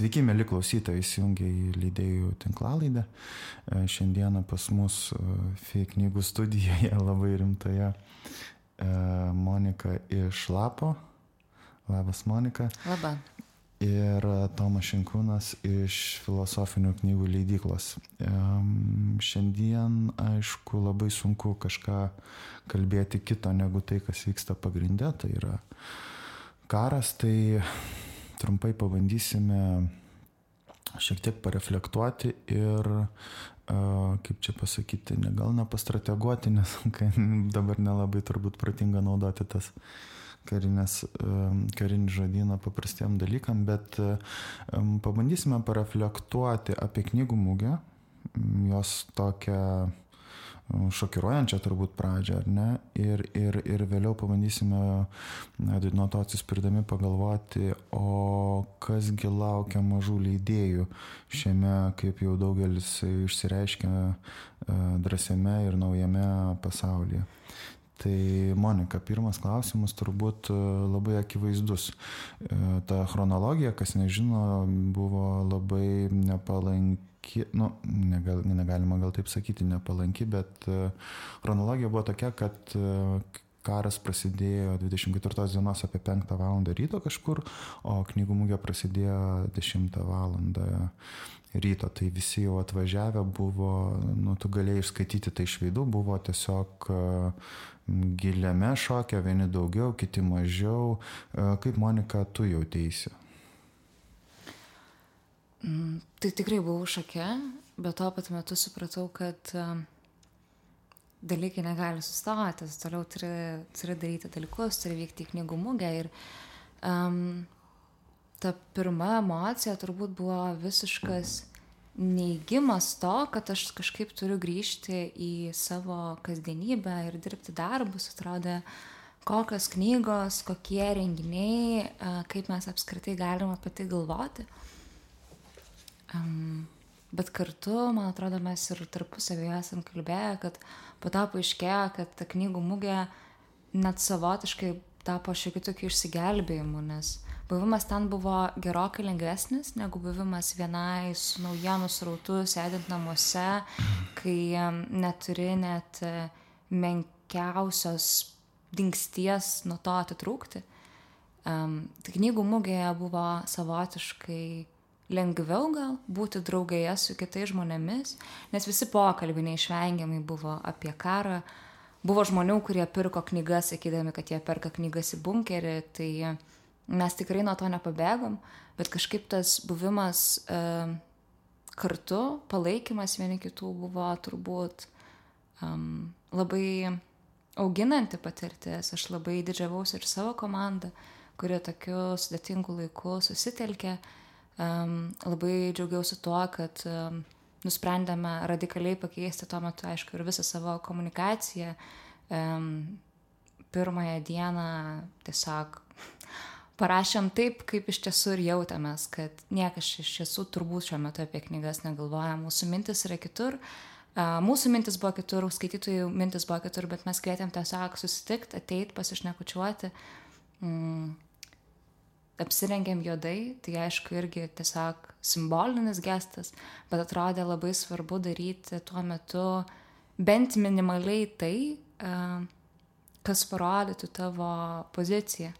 Sveiki, mėly klausytojai, įsijungia į leidėjų tinklalaidę. E, šiandieną pas mus e, FI knygų studijoje labai rimtoje Monika iš Lapo. Labas, Monika. Labą. Ir Tomas Šinkūnas iš filosofinių knygų leidyklos. Šiandien, aišku, labai sunku kažką kalbėti kito negu tai, kas vyksta pagrindė. Tai yra karas, tai trumpai pabandysime šiek tiek pareflektuoti ir, kaip čia pasakyti, ne, gal nepastrateguoti, nes dabar nelabai turbūt protinga naudoti tas karinės, karinį žodyną paprastiem dalykam, bet pabandysime pareflektuoti apie knygų mūgę, jos tokią šokiruojančią turbūt pradžią, ar ne? Ir, ir, ir vėliau pabandysime nuo to atsispirdami pagalvoti, o kasgi laukia mažų leidėjų šiame, kaip jau daugelis išsireiškia, e, drąsiame ir naujame pasaulyje. Tai Monika, pirmas klausimas turbūt e, labai akivaizdus. E, ta chronologija, kas nežino, buvo labai nepalanki, nu, negal, negalima gal taip sakyti nepalanki, bet e, chronologija buvo tokia, kad e, karas prasidėjo 24 dienos apie 5 val. ryto kažkur, o knygų mūgė prasidėjo 10 val. ryto. Tai visi jau atvažiavę buvo, nu, tu galėjai išskaityti tai iš veidų, buvo tiesiog e, giliame šokė, vieni daugiau, kiti mažiau. Kaip Monika, tu jau teisi? Mm, tai tikrai buvau šoke, bet tuo pat metu supratau, kad um, dalykai negali sustoti, toliau turi, turi daryti dalykus, turi vykti į knygų mugę. Ir um, ta pirma emocija turbūt buvo visiškas neįgymas to, kad aš kažkaip turiu grįžti į savo kasdienybę ir dirbti darbus, atrodė, kokios knygos, kokie renginiai, kaip mes apskritai galime apie tai galvoti. Um, bet kartu, man atrodo, mes ir tarpusavėje esam kalbėję, kad po to paaiškėjo, kad ta knygų mugė net savotiškai tapo šiek tiek tokiu išsigelbėjimu, nes buvimas ten buvo gerokai lengvesnis negu buvimas vienai su naujienų srautu, sėdint namuose, kai neturi net e, menkiausios dingsties nuo to atitrūkti. Um, tai knygų mugėje buvo savotiškai lengviau gal būti draugėje su kitais žmonėmis, nes visi pokalbiai neišvengiamai buvo apie karą. Buvo žmonių, kurie pirko knygas, sakydami, kad jie perka knygas į bunkerį, tai mes tikrai nuo to nepabėgom, bet kažkaip tas buvimas e, kartu, palaikymas vieni kitų buvo turbūt um, labai auginanti patirtis. Aš labai didžiavausi ir savo komandą, kuri tokiu sudėtingu laiku susitelkė um, labai džiaugiausi tuo, kad um, nusprendėme radikaliai pakeisti tuo metu, aišku, ir visą savo komunikaciją. Um, pirmąją dieną tiesiog parašėm taip, kaip iš tiesų ir jautėmės, kad niekas iš tiesų turbūt šiuo metu apie knygas negalvoja, mūsų mintis yra kitur. Mūsų mintis buvo kitur, skaitytojų mintis buvo kitur, bet mes kvietėm tiesiog susitikti, ateiti, pasišnekučiuoti. Mm apsirengėm juodai, tai aišku irgi tiesiog simbolinis gestas, bet atrodė labai svarbu daryti tuo metu bent minimaliai tai, kas parodytų tavo poziciją.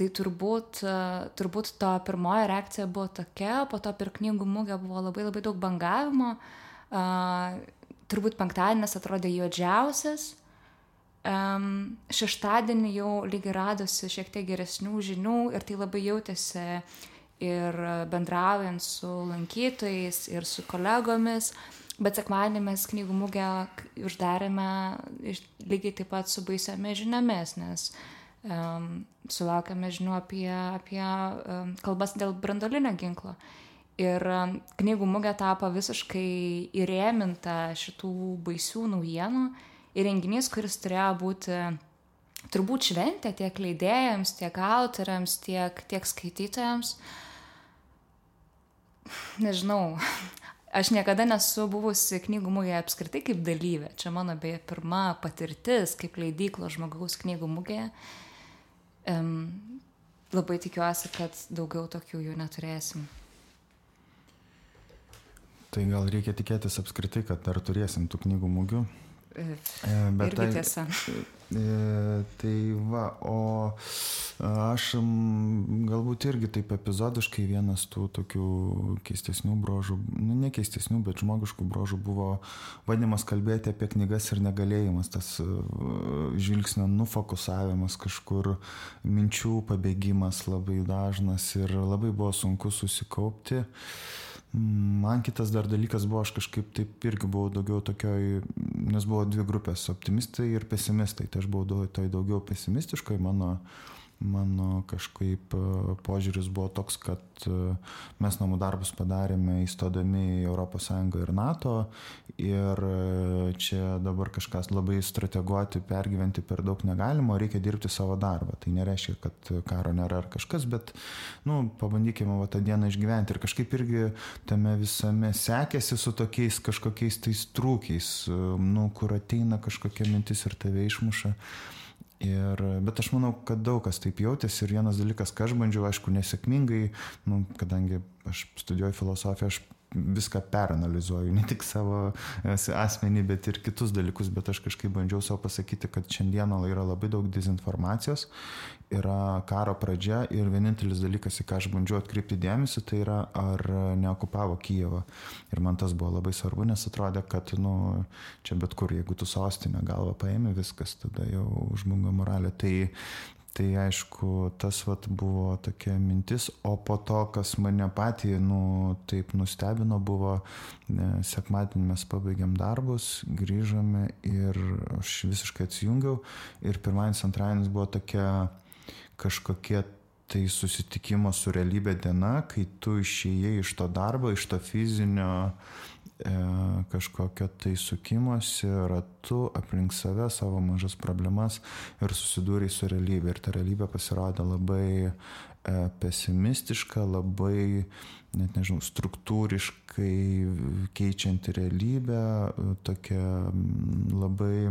Tai turbūt, turbūt to pirmoji reakcija buvo tokia, po to per knygų mugę buvo labai labai daug bangavimo, turbūt penktadienis atrodė juodžiausias, Um, šeštadienį jau lygiai radosi šiek tiek geresnių žinių ir tai labai jautėsi ir bendraujant su lankytojais, ir su kolegomis. Bet sekmadienį mes knygų mugę uždarėme lygiai taip pat su baisiomis žiniomis, nes um, sulaukėme žinių apie, apie um, kalbas dėl brandolinio ginklo. Ir um, knygų mugė tapo visiškai įrėminta šitų baisių naujienų ir renginys, kuris turėjo būti turbūt šventė tiek leidėjams, tiek autoriams, tiek, tiek skaitytojams. Nežinau, aš niekada nesu buvusi knygų mugėje apskritai kaip dalyvė. Čia mano beje pirma patirtis kaip leidyklo žmogaus knygų mugėje. Um, labai tikiuosi, kad daugiau tokių jų neturėsim. Tai gal reikia tikėtis apskritai, kad dar turėsim tų knygų mūgių. E, E, Bet Irgi tai, tiesa. e, tai va, o aš m, galbūt irgi taip epizodiškai vienas tų tokių keistesnių brožų, nu ne keistesnių, bet žmogiškų brožų buvo bandymas kalbėti apie knygas ir negalėjimas, tas e, žvilgsnio nufokusavimas kažkur, minčių pabėgimas labai dažnas ir labai buvo sunku susikaupti. Man kitas dar dalykas buvo, aš kažkaip taip irgi buvau daugiau tokioj, nes buvo dvi grupės - optimistai ir pesimistai. Tai aš buvau toj daugiau pesimistiškai, mano, mano kažkaip e, požiūris buvo toks, kad e, mes namų darbus padarėme įstodami į ES ir NATO ir e, čia dabar kažkas labai strateguoti, pergyventi per daug negalima, reikia dirbti savo darbą. Tai nereiškia, kad karo nėra ar kažkas, bet, nu, pabandykime va tą dieną išgyventi. Ir kažkaip irgi tame visame sekėsi su tokiais kažkokiais tais trūkiais, nu, kur ateina kažkokia mintis ir tave išmuša. Ir, bet aš manau, kad daug kas taip jautėsi ir vienas dalykas, ką aš bandžiau, aišku, nesėkmingai, nu, kadangi aš studijuoju filosofiją, aš viską peranalizuoju, ne tik savo e, asmenį, bet ir kitus dalykus, bet aš kažkaip bandžiau savo pasakyti, kad šiandieną yra labai daug dezinformacijos, yra karo pradžia ir vienintelis dalykas, į ką aš bandžiau atkreipti dėmesį, tai yra ar neokupavo Kijevą. Ir man tas buvo labai svarbu, nes atrodė, kad, nu, čia bet kur, jeigu tu sostinę galvą paėmė, viskas tada jau žmunga moralė. Tai, Tai aišku, tas vat buvo tokia mintis, o po to, kas mane patį, nu, taip nustebino, buvo, ne, sekmadienį mes pabaigėm darbus, grįžome ir aš visiškai atsijungiau ir pirmadienis, antradienis buvo tokia kažkokie tai susitikimo su realybė diena, kai tu išėjai iš to darbo, iš to fizinio kažkokio tai sukimosi ratu aplink save, savo mažas problemas ir susidūrė su realybė. Ir ta realybė pasirodė labai e, pesimistiška, labai, net nežinau, struktūriškai keičianti realybę, e, tokia labai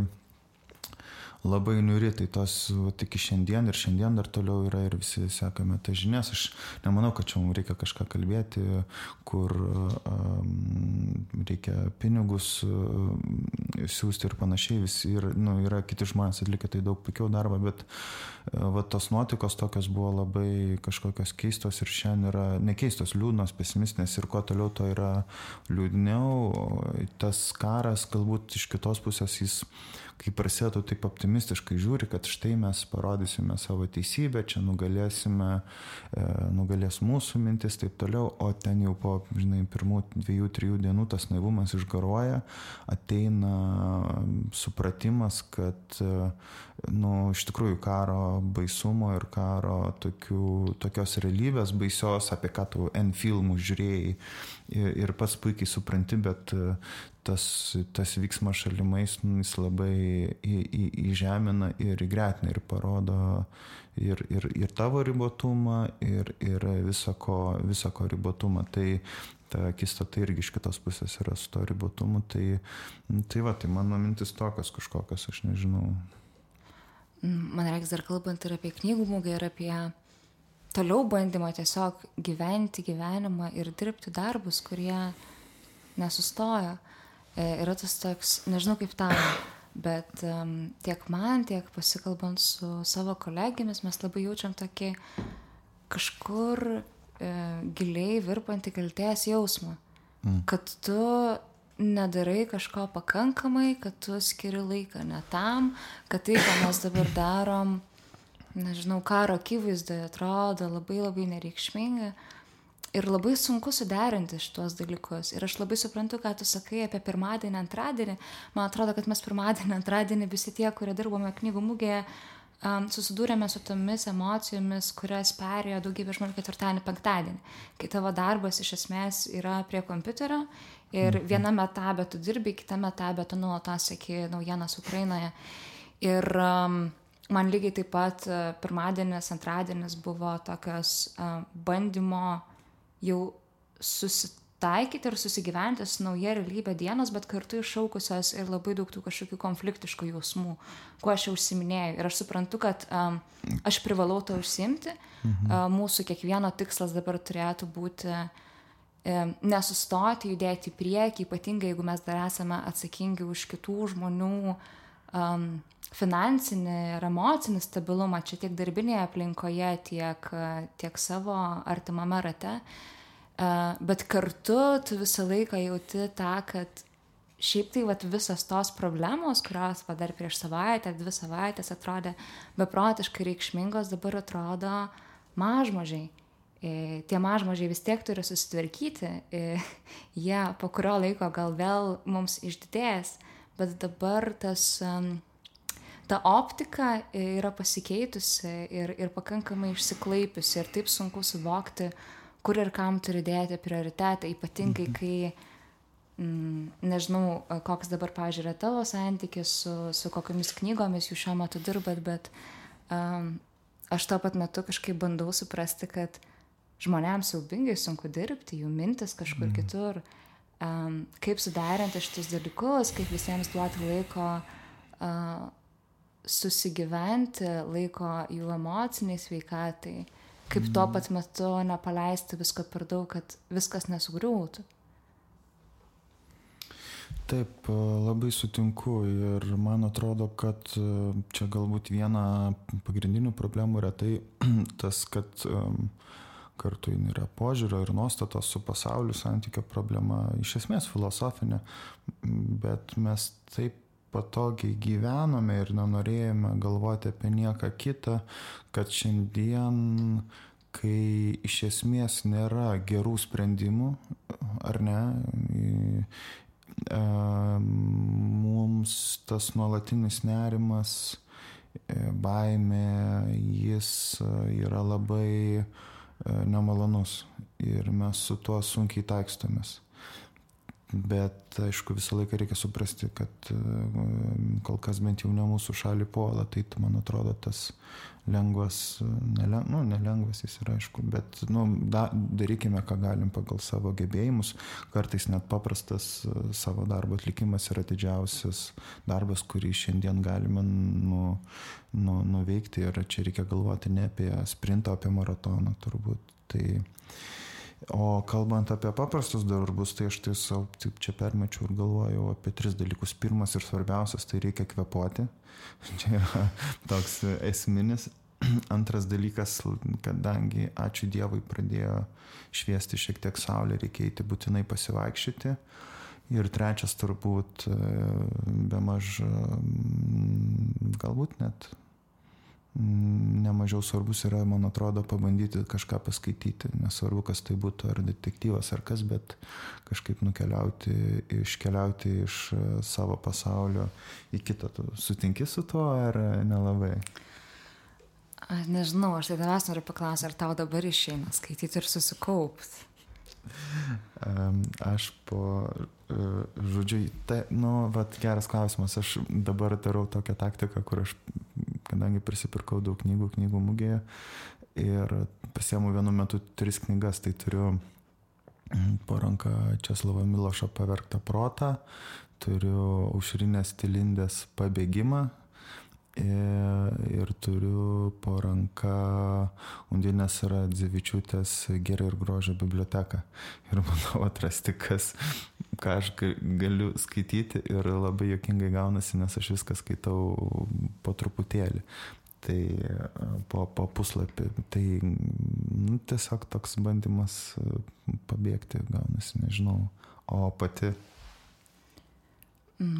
labai niuri, tai tos vat, iki šiandien ir šiandien dar toliau yra ir visi sekame tas žinias. Aš nemanau, kad čia mums reikia kažką kalbėti, kur um, reikia pinigus um, siūsti ir panašiai. Visi ir, nu, yra kiti žmonės atlikę tai daug puikiau darbą, bet uh, va, tos nuotikos tokios buvo labai kažkokios keistos ir šiandien yra nekeistos, liūdnos, pesimistinės ir kuo toliau to yra liūdniau. Tas karas galbūt iš kitos pusės jis kai prasidėtų taip optimistiškai žiūri, kad štai mes parodysime savo teisybę, čia nugalėsime, e, nugalės mūsų mintis, taip toliau, o ten jau po, žinai, pirmų dviejų, trijų dienų tas naivumas išgaruoja, ateina supratimas, kad, e, nu, iš tikrųjų karo baisumo ir karo tokių, tokios realybės baisios, apie ką tu N filmų žiūrėjai ir, pats puikiai supranti, bet e, tas, tas vyksmas šalimais, nu, jis labai į, į, įžemina ir įgretina ir parodo ir, ir, ir tavo ribotumą, ir, ir visako, visako ribotumą. Tai ta akistata irgi iš kitos pusės yra su to ribotumu. Tai, tai va, tai mano mintis tokios kažkokios, aš nežinau. Man reikia dar kalbant ir apie knygų mūgą, ir apie toliau bandymą tiesiog gyventi gyvenimą ir dirbti darbus, kurie nesustoja. E, yra tas toks, nežinau kaip tau, bet um, tiek man, tiek pasikalbant su savo kolegėmis, mes labai jaučiam tokį kažkur e, giliai virpantį kalties jausmą. Mm. Kad tu nedarai kažko pakankamai, kad tu skiri laiką ne tam, kad tai, ką mes dabar darom, nežinau, karo akivaizdoje atrodo labai labai nereikšminga. Ir labai sunku suderinti šitos dalykus. Ir aš labai suprantu, ką tu sakai apie pirmadienį, antradienį. Man atrodo, kad mes pirmadienį, antradienį visi tie, kurie dirbome knygų mūgėje, um, susidūrėme su tomis emocijomis, kurias perėjo daugybė žmonių ketvirtadienį, penktadienį. Kai tavo darbas iš esmės yra prie kompiuterio ir mhm. viename etape tu dirbi, kitame etape tu nuolatos seki naujienas Ukrainoje. Ir um, man lygiai taip pat uh, pirmadienis, antradienis buvo tokios uh, bandymo jau susitaikyti ir susigyventi su nauja realybė dienos, bet kartu iššaukusios ir labai daug tų kažkokių konfliktiškų jausmų, kuo aš jau užsiminėjau. Ir aš suprantu, kad um, aš privalau to užsimti. Mhm. Uh, mūsų kiekvieno tikslas dabar turėtų būti um, nesustoti, judėti į priekį, ypatingai jeigu mes dar esame atsakingi už kitų žmonių um, finansinį ir emocinį stabilumą čia tiek darbinėje aplinkoje, tiek, tiek savo artimame rate. Bet kartu tu visą laiką jauti tą, kad šiaip tai vat, visas tos problemos, kurios va, dar prieš savaitę, dvi savaitės atrodė beprotiškai reikšmingos, dabar atrodo mažmožiai. E, tie mažmožiai vis tiek turi susitvarkyti, e, jie po kurio laiko gal vėl mums išdidės, bet dabar tas um, ta optika yra pasikeitusi ir, ir pakankamai išsiklaipiusi ir taip sunku suvokti, kur ir kam turi dėti prioritetą, ypatingai mhm. kai mm, nežinau, koks dabar, pažiūrė, tavo santykis su, su kokiamis knygomis jūs šiuo metu dirbat, bet um, aš tuo pat metu kažkaip bandau suprasti, kad žmonėms siaubingai sunku dirbti, jų mintis kažkur mm. kitur. Um, kaip suderinti šitus dalykus, kaip visiems duoti laiko uh, susigyventi, laiko jų emociniai sveikatai, kaip tuo mhm. pat metu nepaleisti visko per daug, kad viskas nesugriūtų. Taip, labai sutinku ir man atrodo, kad čia galbūt viena pagrindinių problemų yra tai, tas, kad um, kartu yra požiūrio ir nuostatos su pasauliu santykio problema, iš esmės filosofinė, bet mes taip patogiai gyvenome ir nenorėjome galvoti apie nieką kitą, kad šiandien, kai iš esmės nėra gerų sprendimų, ar ne, mums tas nuolatinis nerimas, e, baimė, jis yra labai e, nemalonus ir mes su tuo sunkiai taikstomės bet aišku visą laiką reikia suprasti kad kol kas bent jau ne mūsų šalį puola tai man atrodo tas lengvas nele nu nelengvas jis yra aišku bet nu da darykime ką galim pagal savo gebėjimus. Kartais net paprastas savo darbo atlikimas yra didžiausias darbas kurį šiandien galime nu nu nuveikti. Ir čia reikia galvoti ne apie sprintą o apie maratoną turbūt. Tai O kalbant apie paprastus darbus, tai aš tai savo taip čia permečiau ir galvojau apie tris dalykus. Pirmas ir svarbiausias, tai reikia kvepuoti. Čia yra toks esminis. Antras dalykas, kadangi ačiū Dievui pradėjo šviesti šiek tiek saulė, reikia eiti būtinai pasivaikščioti. Ir trečias turbūt be maž, galbūt net nemažiau svarbus yra, man atrodo, pabandyti kažką paskaityti. Nesvarbu, kas tai būtų, ar detektyvas, ar kas, bet kažkaip nukeliauti, iškeliauti iš e, savo pasaulio į kitą. Tu sutinki su tuo ar nelabai? Aš nežinau, aš tai tavęs noriu paklausti, ar tau dabar išeina skaityti ir susikaupti. Aš po, e, žodžiu, tai, nu, vat, geras klausimas, aš dabar darau tokią taktiką, kur aš kadangi prisipirkau daug knygų knygų mugėje ir pasiemu vienu metu tris knygas, tai turiu mm, po ranką Česlovo Milošo pavergtą protą, turiu Aušrinės Tilindės pabėgimą ir turiu po ranka Undinės Radzevičiūtės Gerai ir grožio biblioteką. Ir manau atrasti, kas, ką aš galiu skaityti ir labai jokingai gaunasi, nes aš viską skaitau po truputėlį. Tai po, po puslapį. Tai nu, tiesiog toks bandymas pabėgti gaunasi, nežinau. O pati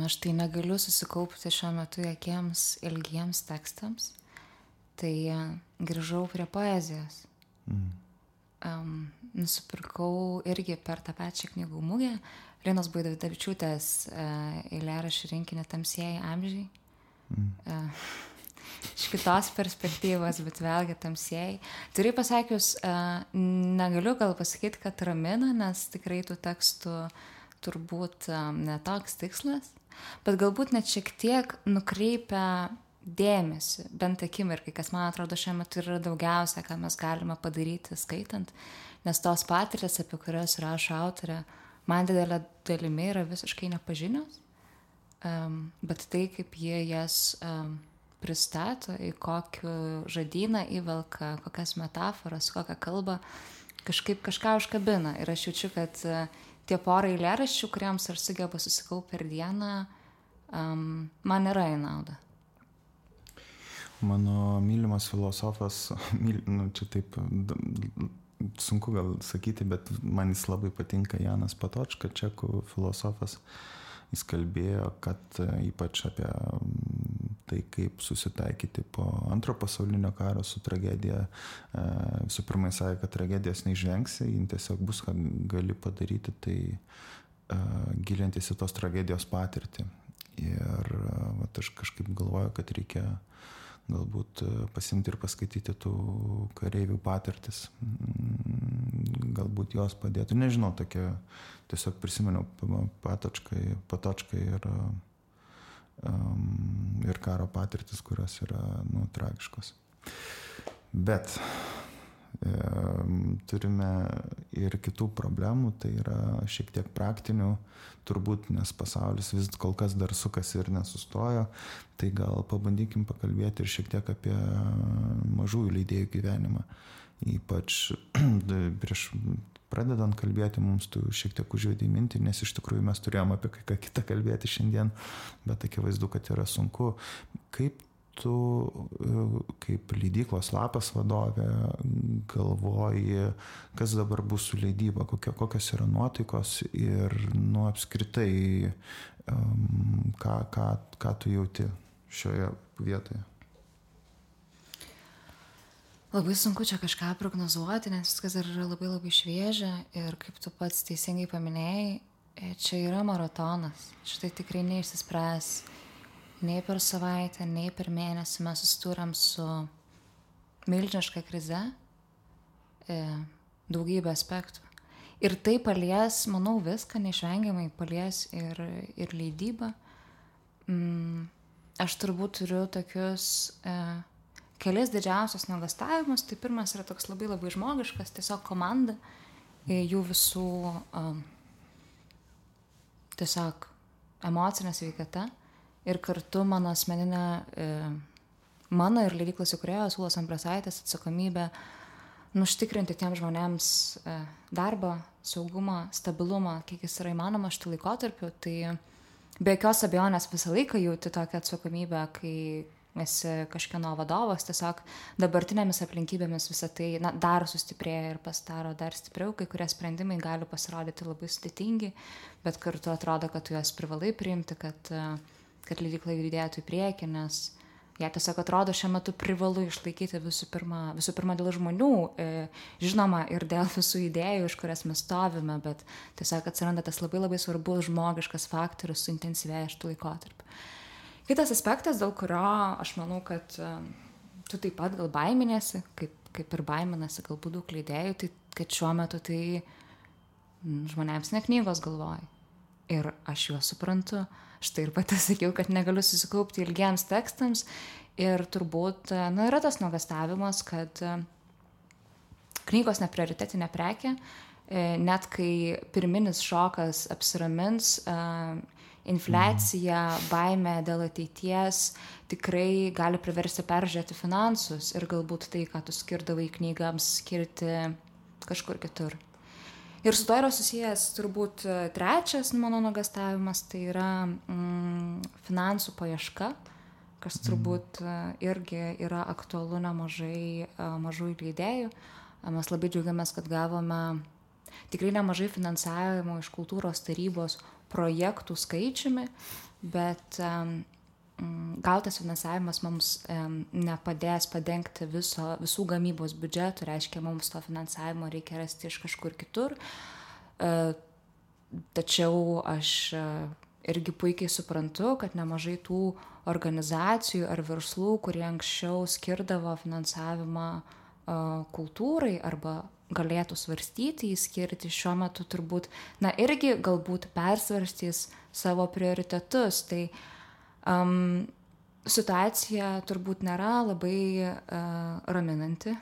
aš tai negaliu susikaupti šiuo metu jokiems ilgiems tekstams, tai e, grįžau prie poezijos. Mm. Um, nusipirkau irgi per tą pačią knygų mugę Linos Baidavičiūtės uh, eilėrašį rinkinį Tamsieji amžiai. Mm. Uh, iš kitos perspektyvos, bet vėlgi tamsieji. Turiu pasakius, negaliu gal pasakyti, kad ramina, nes tikrai tų tekstų uh, turbūt netoks tikslas, bet galbūt net šiek tiek nukreipia dėmesį, bent akimirkai, kas man atrodo šiuo metu yra daugiausia, ką mes galime padaryti skaitant, nes tos patirtis, apie kurias rašo autorė, man didelė dalimi yra visiškai nepažinios, um, bet tai, kaip jie jas um, pristato, į kokį žodyną įvelka, kokias metaforas, kokią kalbą, kažkaip kažką užkabina. Ir aš jaučiu, kad uh, tie porai lėraščių, kuriems aš sugebu susikaupti per dieną, um, man yra į naudą. Mano mylimas filosofas, myl, nu, čia taip sunku gal sakyti, bet man jis labai patinka Janas Patočka, čekų filosofas. Jis kalbėjo, kad e, ypač apie tai, kaip susitaikyti po antro pasaulinio karo su tragedija. E, visų pirma, jis sakė, kad tragedijos neišvengsi, jin tiesiog bus, ką gali padaryti, tai e, gilintis į tos tragedijos patirtį. Ir va, aš kažkaip galvoju, kad reikia galbūt e, pasimti ir paskaityti tų kareivių patirtis, mm, galbūt jos padėtų. Nežinau, tokia, tiesiog prisiminiau patočkai, patočkai ir, um, ir karo patirtis, kurios yra, nu, tragiškos. Bet turime ir kitų problemų, tai yra šiek tiek praktinių, turbūt, nes pasaulis vis kol kas dar sukasi ir nesustojo, tai gal pabandykim pakalbėti ir šiek tiek apie mažųjų leidėjų gyvenimą. Ypač prieš pradedant kalbėti, mums tu šiek tiek užvedai mintį, nes iš tikrųjų mes turėjom apie ką kitą kalbėti šiandien, bet akivaizdu, kad yra sunku. Kaip tu kaip leidyklos lapas vadovė galvoji, kas dabar bus su leidyba, kokia, kokios yra nuotaikos ir nu apskritai, ką, ką, ką tu jauti šioje vietoje? Labai sunku čia kažką prognozuoti, nes viskas dar yra labai labai šviežia ir kaip tu pats teisingai paminėjai, čia yra maratonas, šitai tikrai neišsispręs nei per savaitę, nei per mėnesį mes susidūrėm su milžiniška krize, e, daugybė aspektų. Ir tai palies, manau, viską neišvengiamai palies ir, ir leidybą. Mm, aš turbūt turiu tokius e, kelias didžiausias nuogastavimus. Tai pirmas yra toks labai labai žmogiškas, tiesiog komanda, jų visų e, tiesiog emocinė sveikata ir kartu mano asmeninė, e, mano ir leidyklos įkurėjos Ulas Ambrasaitės atsakomybė nuštikrinti tiem žmonėms e, darbą, saugumą, stabilumą, kiek jis yra įmanoma šitą laikotarpiu. Tai be jokios abejonės visą laiką jauti tokią atsakomybę, kai esi kažkieno vadovas, tiesiog dabartinėmis aplinkybėmis visą tai na, dar sustiprėja ir pasidaro dar stipriau, kai kurie sprendimai gali pasirodyti labai sudėtingi, bet kartu atrodo, kad tu juos privalai priimti, kad kad leidykla judėtų į priekį, nes jie tiesiog atrodo šiuo metu privalu išlaikyti visų pirma, visų pirma dėl žmonių, e, žinoma, ir dėl visų idėjų, iš kurias mes stovime, bet tiesiog atsiranda tas labai labai svarbus žmogiškas faktorius suintensyvėja šitų laikotarpių. Kitas aspektas, dėl kurio aš manau, kad e, tu taip pat gal baiminėsi, kaip, kaip ir baiminasi galbūt daug leidėjų, tai kad šiuo metu tai žmonėms ne knygos galvoja. Ir aš juos suprantu. Štai ir pati sakiau, kad negaliu susikaupti ilgiems tekstams. Ir turbūt, nu, yra tas nuogastavimas, kad e, knygos neprioritetinė prekė, e, net kai pirminis šokas apsiramins, e, infliacija, baime dėl ateities tikrai gali priversti peržiūrėti finansus ir galbūt tai, ką tu skirdavai knygams, skirti kažkur kitur. Ir su to yra susijęs turbūt e, trečias mano nuogastavimas, tai yra mm, finansų paieška, kas mhm. turbūt mm. irgi yra aktualu nemažai e, mažųjų leidėjų. Mes labai džiaugiamės, kad gavome tikrai nemažai finansavimo iš kultūros tarybos projektų skaičiumi, bet gautas finansavimas mums nepadės padengti viso, visų gamybos biudžetų, reiškia, mums to finansavimo reikia rasti iš kažkur kitur. E, tačiau aš e, irgi puikiai suprantu, kad nemažai tų organizacijų ar verslų, kurie anksčiau skirdavo finansavimą e, kultūrai arba galėtų svarstyti įskirti šiuo metu turbūt, na irgi galbūt persvarstys savo prioritetus. Tai Um, situacija turbūt nėra labai uh, raminanti,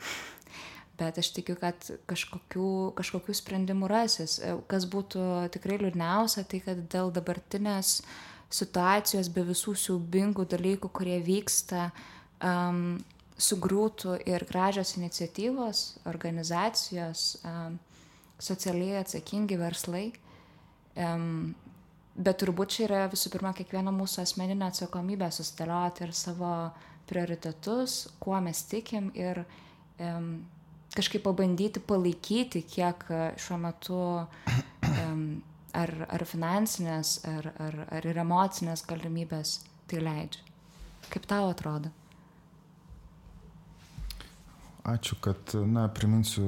bet aš tikiu, kad kažkokių, kažkokių sprendimų rasis. Kas būtų tikrai liūdniausia, tai kad dėl dabartinės situacijos be visų siaubingų dalykų, kurie vyksta, um, sugrūtų ir gražios iniciatyvos, organizacijos, socialiai atsakingi verslai. Bet turbūt čia yra visų pirma kiekvieno mūsų asmeninė atsakomybė susidėlioti ir savo prioritetus, kuo mes tikim ir um, kažkaip pabandyti palaikyti, kiek šiuo metu um, ar, ar finansinės, ar, ar, ar ir emocinės galimybės tai leidžia. Kaip tau atrodo? Ačiū, kad, na, priminsiu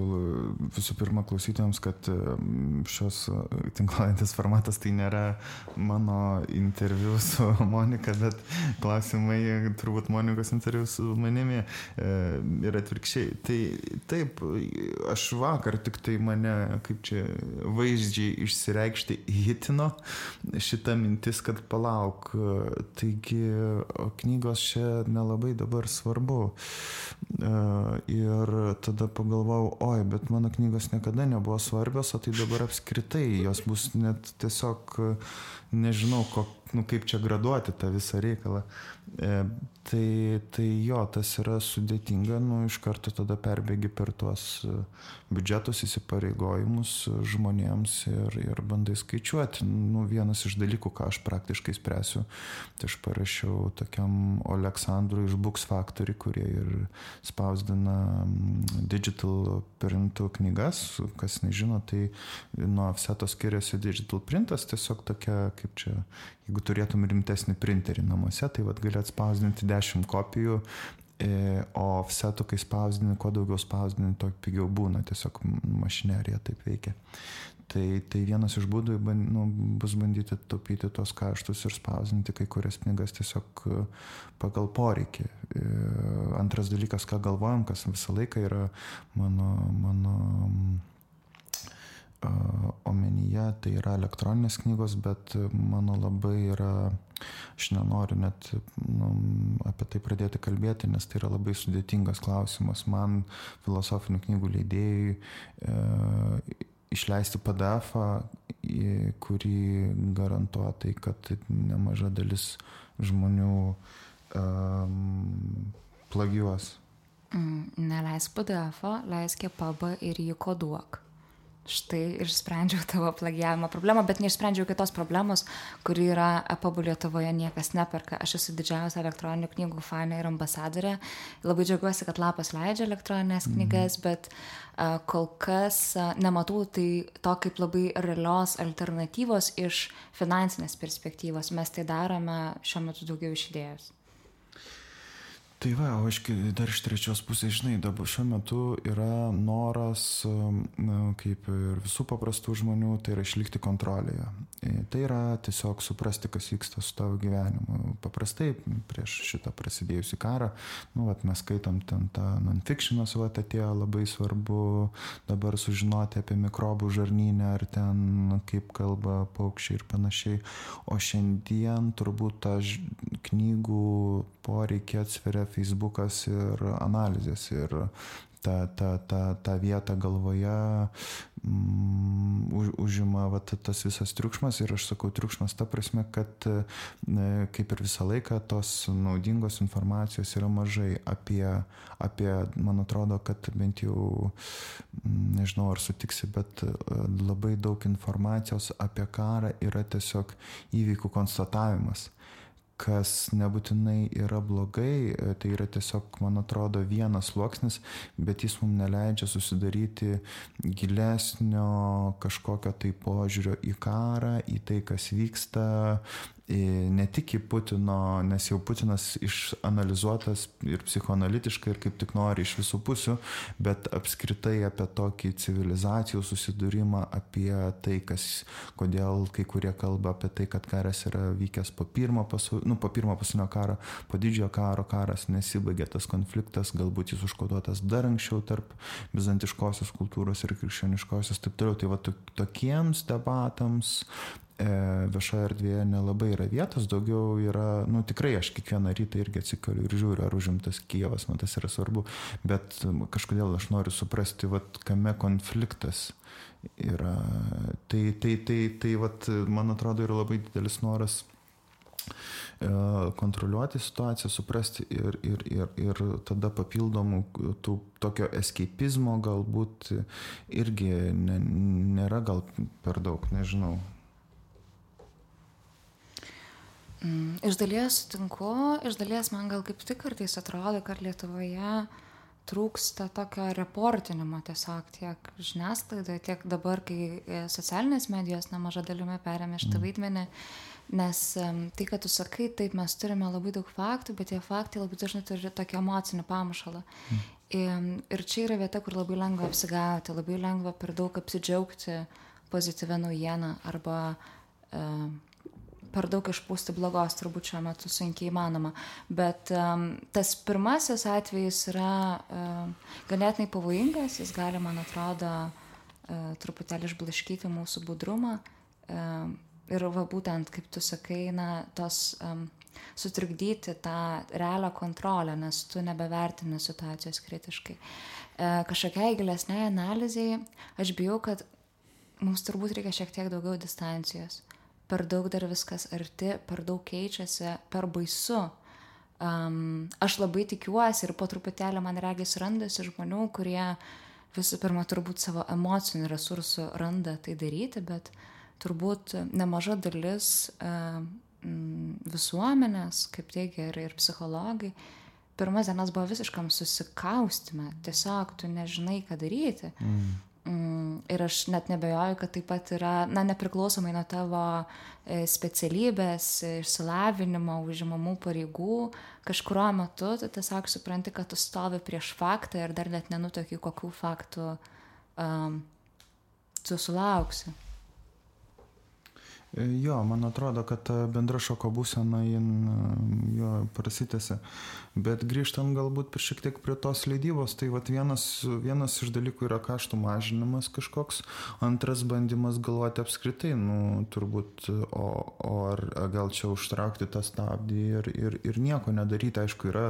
visų pirma klausytėjams, kad šios tinklalaidės formatas tai nėra mano interviu su Monika, bet klausimai turbūt Monikos interviu su manimi e, ir atvirkščiai. Tai taip, aš vakar tik tai mane, kaip čia vaizdžiai išsireikšti, hitino šitą mintis, kad palauk, taigi knygos čia nelabai dabar svarbu. Ir ir tada pagalvojau, oi, bet mano knygos niekada nebuvo svarbios, o tai dabar apskritai jos bus net tiesiog, nežinau, ko, nu, kaip čia graduoti tą visą reikalą. E, tai, tai jo, tas yra sudėtinga, nu, iš karto tada perbėgi per tuos e, biudžetus įsipareigojimus žmonėms ir, ir bandai skaičiuoti. Nu, vienas iš dalykų, ką aš praktiškai spręsiu, tai aš parašiau tokiam Aleksandrui iš Books Factory, kurie ir spausdina mm, digital printų knygas. Kas nežino, tai nuo offseto skiriasi digital printas, tiesiog tokia, kaip čia, jeigu turėtum rimtesnį printerį namuose, tai vad gali atspausdinti 10 kopijų, e, o offsetų, kai spausdini, kuo daugiau spausdini, to pigiau būna, tiesiog mašinerija taip veikia. Tai, tai vienas iš būdų nu, bus bandyti taupyti tos kaštus ir spausdinti kai kurias knygas tiesiog e, pagal poreikį. E, antras dalykas, ką galvojam, kas visą laiką yra mano, mano tai yra elektroninės knygos, bet mano labai yra, aš nenoriu net nu, apie tai pradėti kalbėti, nes tai yra labai sudėtingas klausimas. Man filosofinių knygų leidėjai e, išleisti PDF, kurį garantuotai, kad nemaža dalis žmonių um, plagiuos. Mm, neleisk PDF, leisk pabą ir jį koduok štai išsprendžiau tavo plagijavimo problemą, bet neišsprendžiau kitos problemos, kuri yra apabų Lietuvoje niekas neperka. Aš esu didžiausia elektroninių knygų fanė ir ambasadorė. Labai džiaugiuosi, kad lapas leidžia elektroninės mhm. knygas, mm. bet uh, kol kas uh, nematau tai to kaip labai realios alternatyvos iš finansinės perspektyvos. Mes tai darome šiuo metu daugiau iš idėjos. Tai va, o aš dar iš trečios pusės, žinai, dabar šiuo metu yra noras, na, kaip ir visų paprastų žmonių, tai yra išlikti kontrolėje. E, tai yra tiesiog suprasti, kas vyksta su tavo gyvenimu. Paprastai prieš šitą prasidėjusi karą, nu, vat, mes skaitom ten tą non-fictionas, va, atėjo labai svarbu dabar sužinoti apie mikrobų žarnynę ar ten kaip kalba paukščiai ir panašiai. O šiandien turbūt tą knygų poreikį atsveria Facebookas ir analizės. Ir tą, tą, tą, tą vietą galvoje mm, už, užima va, tas visas triukšmas. Ir aš sakau triukšmas ta prasme, kad e, kaip ir visą laiką tos naudingos informacijos yra mažai apie, apie man atrodo, kad bent jau, mm, nežinau ar sutiksi, bet e, labai daug informacijos apie karą yra tiesiog įvykių konstatavimas kas nebūtinai yra blogai, tai yra tiesiog, man atrodo, vienas sluoksnis, bet jis mums neleidžia susidaryti gilesnio kažkokio tai požiūrio į karą, į tai, kas vyksta, ne tik į Putino, nes jau Putinas išanalizuotas ir psichoanalitiškai ir kaip tik nori iš visų pusių, bet apskritai apie tokį civilizacijų susidūrimą, apie tai, kas, kodėl kai kurie kalba apie tai, kad karas yra vykęs po pirmo, pasu, nu, po pirmo pasaulinio karo, po didžiojo karo karas nesibaigė tas konfliktas, galbūt jis užkoduotas dar anksčiau tarp bizantiškosios kultūros ir krikščioniškosios, taip toliau. Tai va tokiems debatams viešoje erdvėje nelabai yra vietos, daugiau yra, nu tikrai aš kiekvieną rytą irgi atsikeliu ir žiūriu, ar užimtas Kievas, man tas yra svarbu, bet kažkodėl aš noriu suprasti, vat, kame konfliktas yra. Tai, tai, tai, tai vat, man atrodo, yra labai didelis noras E, kontroliuoti situaciją, suprasti ir, ir, ir, ir tada papildomų tų tokio escapizmo galbūt irgi ne, nėra gal per daug, nežinau. Mm, iš dalies sutinku, iš dalies man gal kaip tik kartais atrodo, kad Lietuvoje trūksta tokio reportinimo tiesiog tiek žiniasklaidoje, tiek dabar, kai socialinės medijos nemaža dalimi perėmė šitą mm. vaidmenį. Nes tai, kad tu sakai, taip, mes turime labai daug faktų, bet tie faktai labai dažnai turi tokį emocinį pamušalą. Mm. Ir čia yra vieta, kur labai lengva apsigauti, labai lengva per daug apsidžiaugti pozityvę naujieną arba uh, per daug išpūsti blogos, turbūt šiuo metu sunkiai įmanoma. Bet um, tas pirmasis atvejis yra um, ganėtinai pavojingas, jis gali, man atrodo, uh, truputėlį išblaškyti mūsų budrumą. Um, ir va būtent, kaip tu sakai, na, tos um, sutrikdyti tą realią kontrolę, nes tu nebevertini situacijos kritiškai. E, kažkokiai gilesniai analizai, aš bijau, kad mums turbūt reikia šiek tiek daugiau distancijos. Per daug dar viskas arti, per daug keičiasi, per baisu. Um, aš labai tikiuosi ir po truputėlį man regis randasi žmonių, kurie visų pirma turbūt savo emocinių resursų randa tai daryti, bet uh, turbūt nemaža dalis e, visuomenės, kaip teigia ir, ir psichologai, pirmas dienas buvo visiškam susikaustime, tiesiog tu nežinai, ką daryti. Mm. Mm, ir aš net nebejoju, kad taip pat yra, na, nepriklausomai nuo tavo e, specialybės, išsilavinimo, užimamų pareigų, kažkurio metu tu tiesiog supranti, kad tu stovi prieš faktą ir dar net nenutokiu, kokių faktų um, tu sulauksi. E, jo, man atrodo, kad ta bendra šoko būsena jin jo prasitėsi. Bet grįžtant galbūt šiek tiek prie tos leidybos, tai vat vienas, vienas iš dalykų yra kaštų mažinimas kažkoks, antras bandymas galvoti apskritai, nu, turbūt, o, o ar gal čia užtraukti tą stabdį ir, ir, ir nieko nedaryti, aišku, yra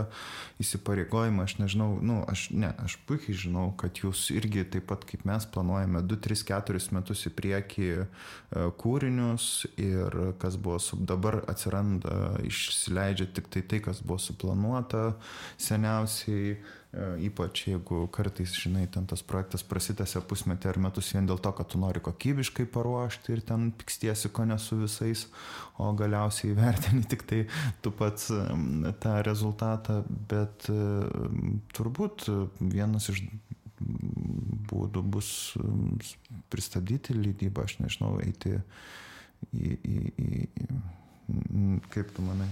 įsipareigojimai, aš nežinau, nu, aš, ne, aš puikiai žinau, kad jūs irgi taip pat kaip mes planuojame 2, 3, 4 metus į priekį e, kūrinius, ir kas buvo su, dabar atsiranda, išsileidžia tik tai tai, kas buvo suplanuota seniausiai, e, ypač jeigu kartais, žinai, ten tas projektas prasitęsia pusmetį ar metus vien dėl to, kad tu nori kokybiškai paruošti ir ten pikstiesi ko ne su visais, o galiausiai vertini tik tai tu pats tą rezultatą, bet e, turbūt vienas iš būdų bus pristabdyti leidybą, aš nežinau, eiti į, į, į, į kaip tu manai?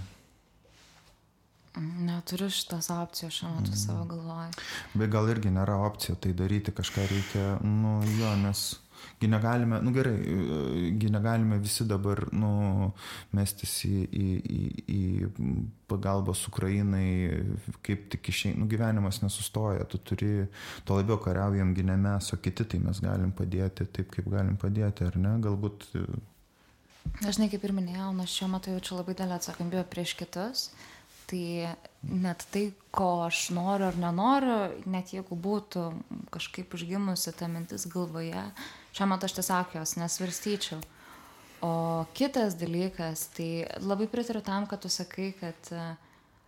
Neturiu šitos opcijos šiuo metu mm. savo galvoje. Bet gal irgi nėra opcija tai daryti, kažką reikia, nu jo, nes gi negalime, nu gerai, gi negalime visi dabar, nu, mestis į, į, į, į pagalbos Ukrainai, kaip tik išeina, nu gyvenimas nesustoja, tu turi, to labiau kariaujam gi ne mes, o kiti, tai mes galim padėti taip, kaip galim padėti, ar ne, galbūt Dažnai, kaip ir minėjau, aš šiuo metu jaučiu labai didelę atsakomybę prieš kitus. Tai net tai, ko aš noriu ar nenoriu, net jeigu būtų kažkaip užgimusi ta mintis galvoje, šiuo metu aš tiesiog jos nesvarstyčiau. O kitas dalykas, tai labai pritariu tam, kad tu sakai, kad uh,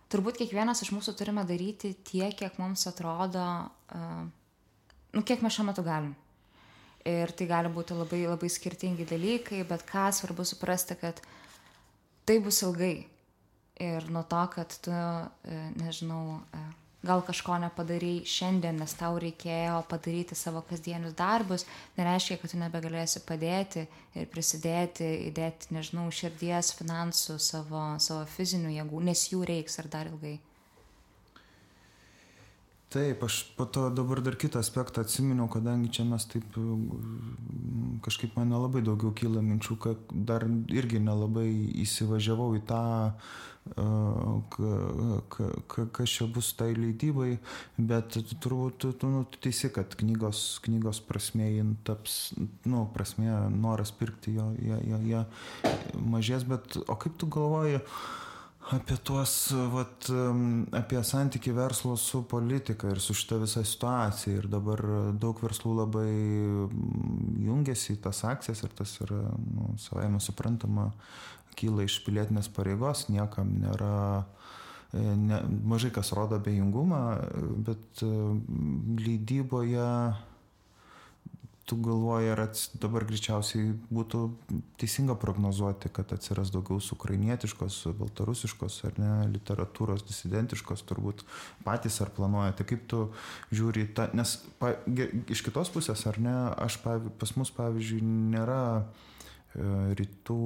turbūt kiekvienas iš mūsų turime daryti tiek, kiek mums atrodo, uh, nu, kiek mes šiuo metu galim. Ir tai gali būti labai labai skirtingi dalykai, bet ką svarbu suprasti, kad tai bus ilgai. Ir nuo to, kad tu, e, nežinau, e, gal kažko nepadarėjai šiandien, nes tau reikėjo padaryti savo kasdienius darbus, nereiškia, kad tu nebegalėsi padėti ir prisidėti, įdėti, nežinau, širdies, finansų, savo, savo fizinių jėgų, nes jų reiks ar dar ilgai. Taip aš po to dabar dar kitą aspektą atsiminiau kadangi čia mes taip kažkaip man nelabai daugiau kyla minčių kad dar irgi nelabai įsivažiavau į tą kas čia bus tai leidybai, bet turbūt tu, tu, nu, tu teisi, kad knygos, knygos prasme jin taps, nu, prasme noras pirkti jo, jo, jo, jo mažės, bet o kaip tu galvoji, uh, apie tuos, vat, apie santyki verslo su politika ir su šita visa situacija. Ir dabar daug verslų labai jungiasi į tas akcijas ir tas yra, nu, savai mes suprantama, kyla iš pilietinės pareigos, niekam nėra, e, ne, mažai kas rodo abejingumą, bet leidyboje tu galvoji, ar ats, dabar greičiausiai būtų teisinga prognozuoti, kad atsiras daugiau su ukrainietiškos, baltarusiškos ar ne literatūros, disidentiškos, turbūt patys ar planuojate, kaip tu žiūri tą, nes pa, iš kitos pusės, ar ne, aš pas mus pavyzdžiui nėra e, rytų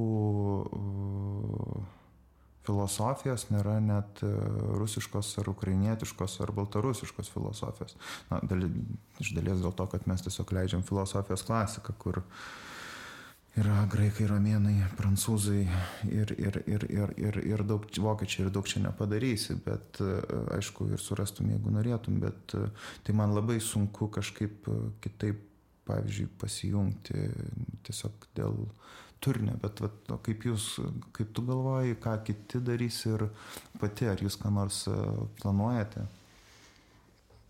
e, filosofijos nėra net e, rusiškos ar ukrainietiškos ar baltarusiškos filosofijos. Na, dal, iš dalies dėl to, kad mes tiesiog leidžiam filosofijos klasiką, kur yra graikai, romėnai, prancūzai ir, ir, ir, ir, ir, ir daug vokiečiai ir daug čia nepadarysi, bet e, aišku ir surastum, jeigu norėtum, bet e, tai man labai sunku kažkaip kitaip, pavyzdžiui, pasijungti tiesiog dėl turinio, bet vat, kaip jūs, kaip tu galvoji, ką kiti darys ir pati, ar jūs ką nors e, planuojate?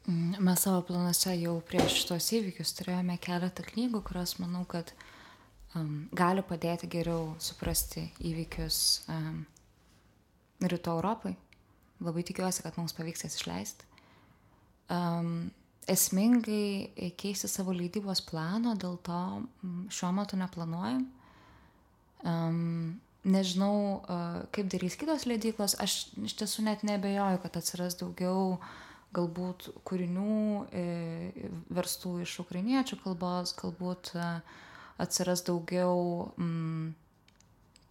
Mes savo planuose jau prieš šitos įvykius turėjome keletą knygų, kurios manau, kad um, gali padėti geriau suprasti įvykius um, rytų Europai. Labai tikiuosi, kad mums pavyks jas išleisti. Um, esmingai keisti savo leidybos plano, dėl to šiuo metu neplanuojam. Um, nežinau, kaip darys kitos leidyklos, aš iš tiesų net nebejoju, kad atsiras daugiau galbūt kūrinių e, verstų iš ukrainiečių kalbos, galbūt atsiras daugiau mm,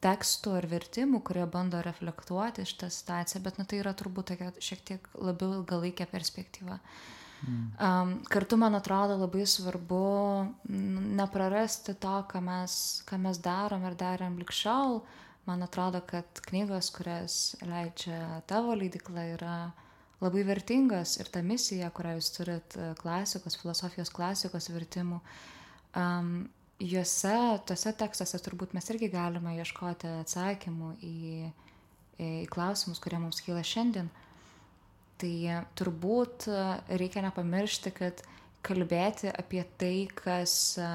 tekstų ar vertimų, kurie bando reflektuoti šitą situaciją, bet na, tai yra turbūt tokia šiek tiek labiau ilgalaikė perspektyva. Uh, Um, kartu man atrodo labai svarbu neprarasti to, ką mes, ką mes darom ir darėm likščiol. Man atrodo, kad knygos, kurias leidžia tavo leidikla, yra labai vertingas ir ta misija, kurią jūs turit e, klasikos, filosofijos klasikos vertimų. Um, juose, tuose tekstuose turbūt mes irgi galime ieškoti atsakymų į, į klausimus, kurie mums kyla šiandien. Tai turbūt e, reikia nepamiršti, kad kalbėti apie tai, kas, e,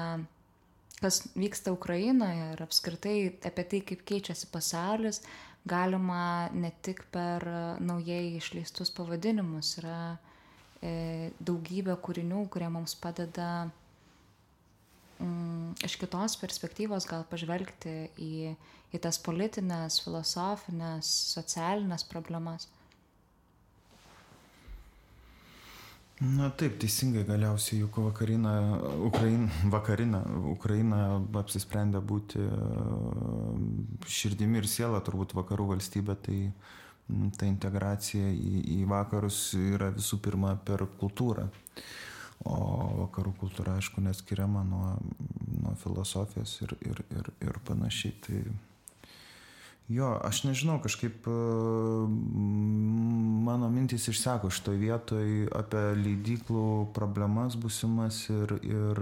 kas vyksta Ukrainoje ir apskritai apie tai, kaip keičiasi pasaulis, galima ne tik per naujai išleistus pavadinimus. Yra e, daugybė kūrinių, kurie mums padeda mm, iš kitos perspektyvos gal pažvelgti į, į tas politinės, filosofinės, socialinės problemas. Na taip, teisingai galiausiai juk vakarina, Ukraina, vakarina, Ukraina apsisprendė būti e, širdimi ir siela turbūt vakarų valstybė, tai ta integracija į, į vakarus yra visų pirma per kultūrą. O vakarų kultūra, aišku, neskiriama nuo, nuo filosofijos ir, ir, ir, ir panašiai. Tai Jo, aš nežinau, kažkaip e, mano mintys išseko šitoje vietoje apie leidyklų problemas busimas ir, ir,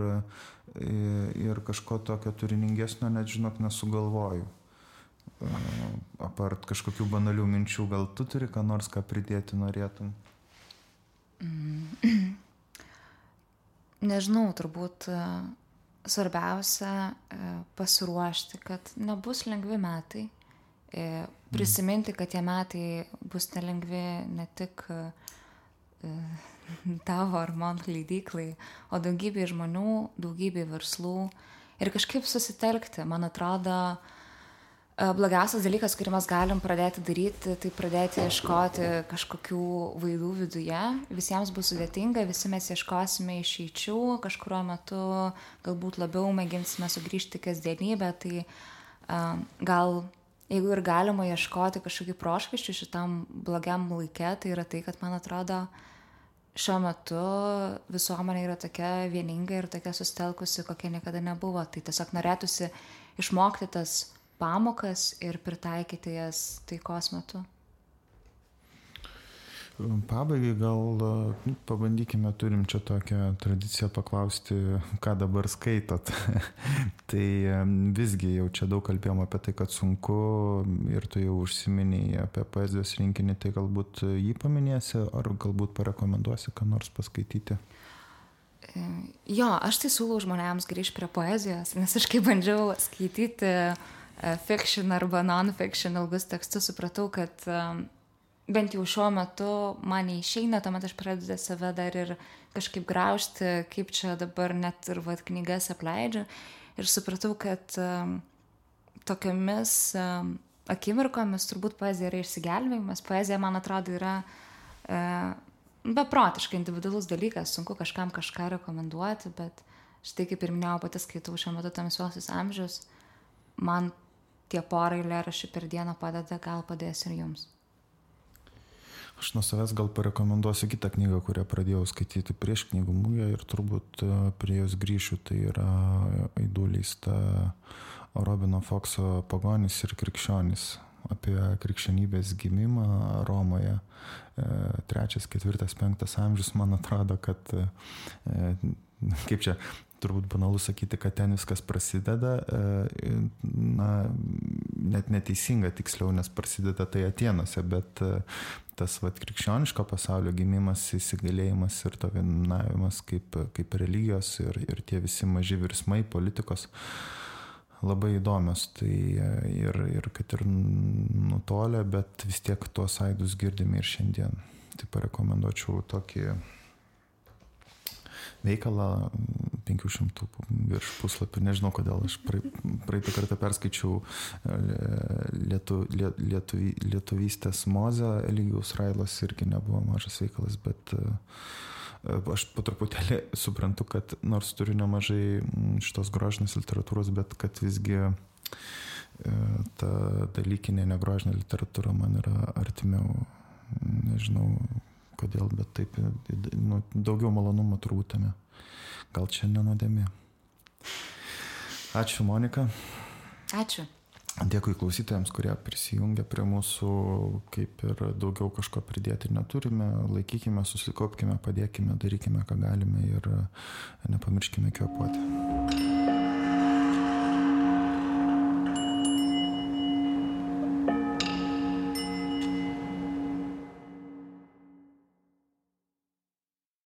ir kažko tokio turiningesnio, net žinok, nesugalvoju. E, apart kažkokių banalių minčių, gal tu turi ką nors ką pridėti norėtum? Mm. Nežinau, turbūt e, svarbiausia pasiruošti, kad nebus lengvi metai prisiminti, kad tie metai bus nelengvi ne tik e, tavo ar mano leidyklai, o daugybė žmonių, daugybė verslų ir kažkaip susitelkti. Man atrodo, e, blogiausias dalykas, kurį mes galim pradėti daryti, tai pradėti ieškoti kažkokių vaidų viduje. Visiems bus sudėtinga, visi mes ieškosime išeičių, kažkurio metu galbūt labiau mėginsime sugrįžti kasdienybę, tai gal jeigu ir galima ieškoti kažkokių prošvaisčių šitam blogiam laikė, tai yra tai, kad man atrodo, šiuo metu visuomenė yra tokia vieninga ir tokia sustelkusi, kokia niekada nebuvo. Tai tiesiog norėtųsi išmokti tas pamokas ir pritaikyti jas taikos metu. Pabaigai gal nu, pabandykime, turim čia tokią tradiciją paklausti, ką dabar skaitot. tai visgi jau čia daug kalbėjom apie tai, kad sunku ir tu jau užsiminiai apie poezijos rinkinį, tai galbūt jį paminėsi ar galbūt parekomenduosi, ką nors paskaityti. E, jo, aš tai siūlau žmonėms grįžti prie poezijos, nes aš kai bandžiau skaityti e, fiction arba non-fiction ilgus tekstus, supratau, kad bent jau šiuo metu man neišeina, tuomet aš pradedu save dar ir kažkaip graužti, kaip čia dabar net ir vad knygas apleidžiu. Ir supratau, kad um, tokiamis um, akimirkomis turbūt poezija yra išsigelbėjimas. Poezija, man atrodo, yra uh, beprotiškai individualus dalykas, sunku kažkam kažką rekomenduoti, bet štai kaip ir minėjau, pati skaitau šiuo metu tamsiuosius amžius, man tie porai lėraščių per dieną padeda, gal padės ir jums. Aš nuo savęs gal parekomenduosiu kitą knygą, kurią pradėjau skaityti prieš knygų mūgę ir turbūt e, prie jos grįšiu. Tai yra Aiduleista Robino Fokso Pagonis ir Krikščionis apie krikščionybės gimimą Romoje. E, trečias, ketvirtas, penktas amžius, man atrodo, kad e, kaip čia turbūt banalu sakyti, kad ten viskas prasideda, e, na, net neteisinga tiksliau, nes prasideda tai Atenuose, bet e, tas vat, krikščioniško pasaulio gimimas, įsigalėjimas ir dominavimas kaip, kaip religijos ir, ir tie visi maži virsmai politikos labai įdomios. Tai e, ir, ir kad ir nutolę, bet vis tiek tuos aidus girdime ir šiandien. Tai parekomenduočiau tokį veikalą 500 virš puslapių. Nežinau, kodėl aš praeitą kartą perskaičiau e, lietu, lietu, lietuvystės mozę, Eligijus Railas irgi nebuvo mažas veikalas, bet e, aš po truputėlį suprantu, kad nors turiu nemažai šitos grožinės literatūros, bet kad visgi e, ta dalykinė negrožinė literatūra man yra artimiau, nežinau, kodėl, bet taip, nu, daugiau malonumo turbūt tame. Gal čia nenodėmė. Ačiū, Monika. Ačiū. Dėkui klausytojams, kurie prisijungia prie mūsų, kaip ir daugiau kažko pridėti neturime. Laikykime, susikopkime, padėkime, darykime, ką galime ir nepamirškime kvepuoti.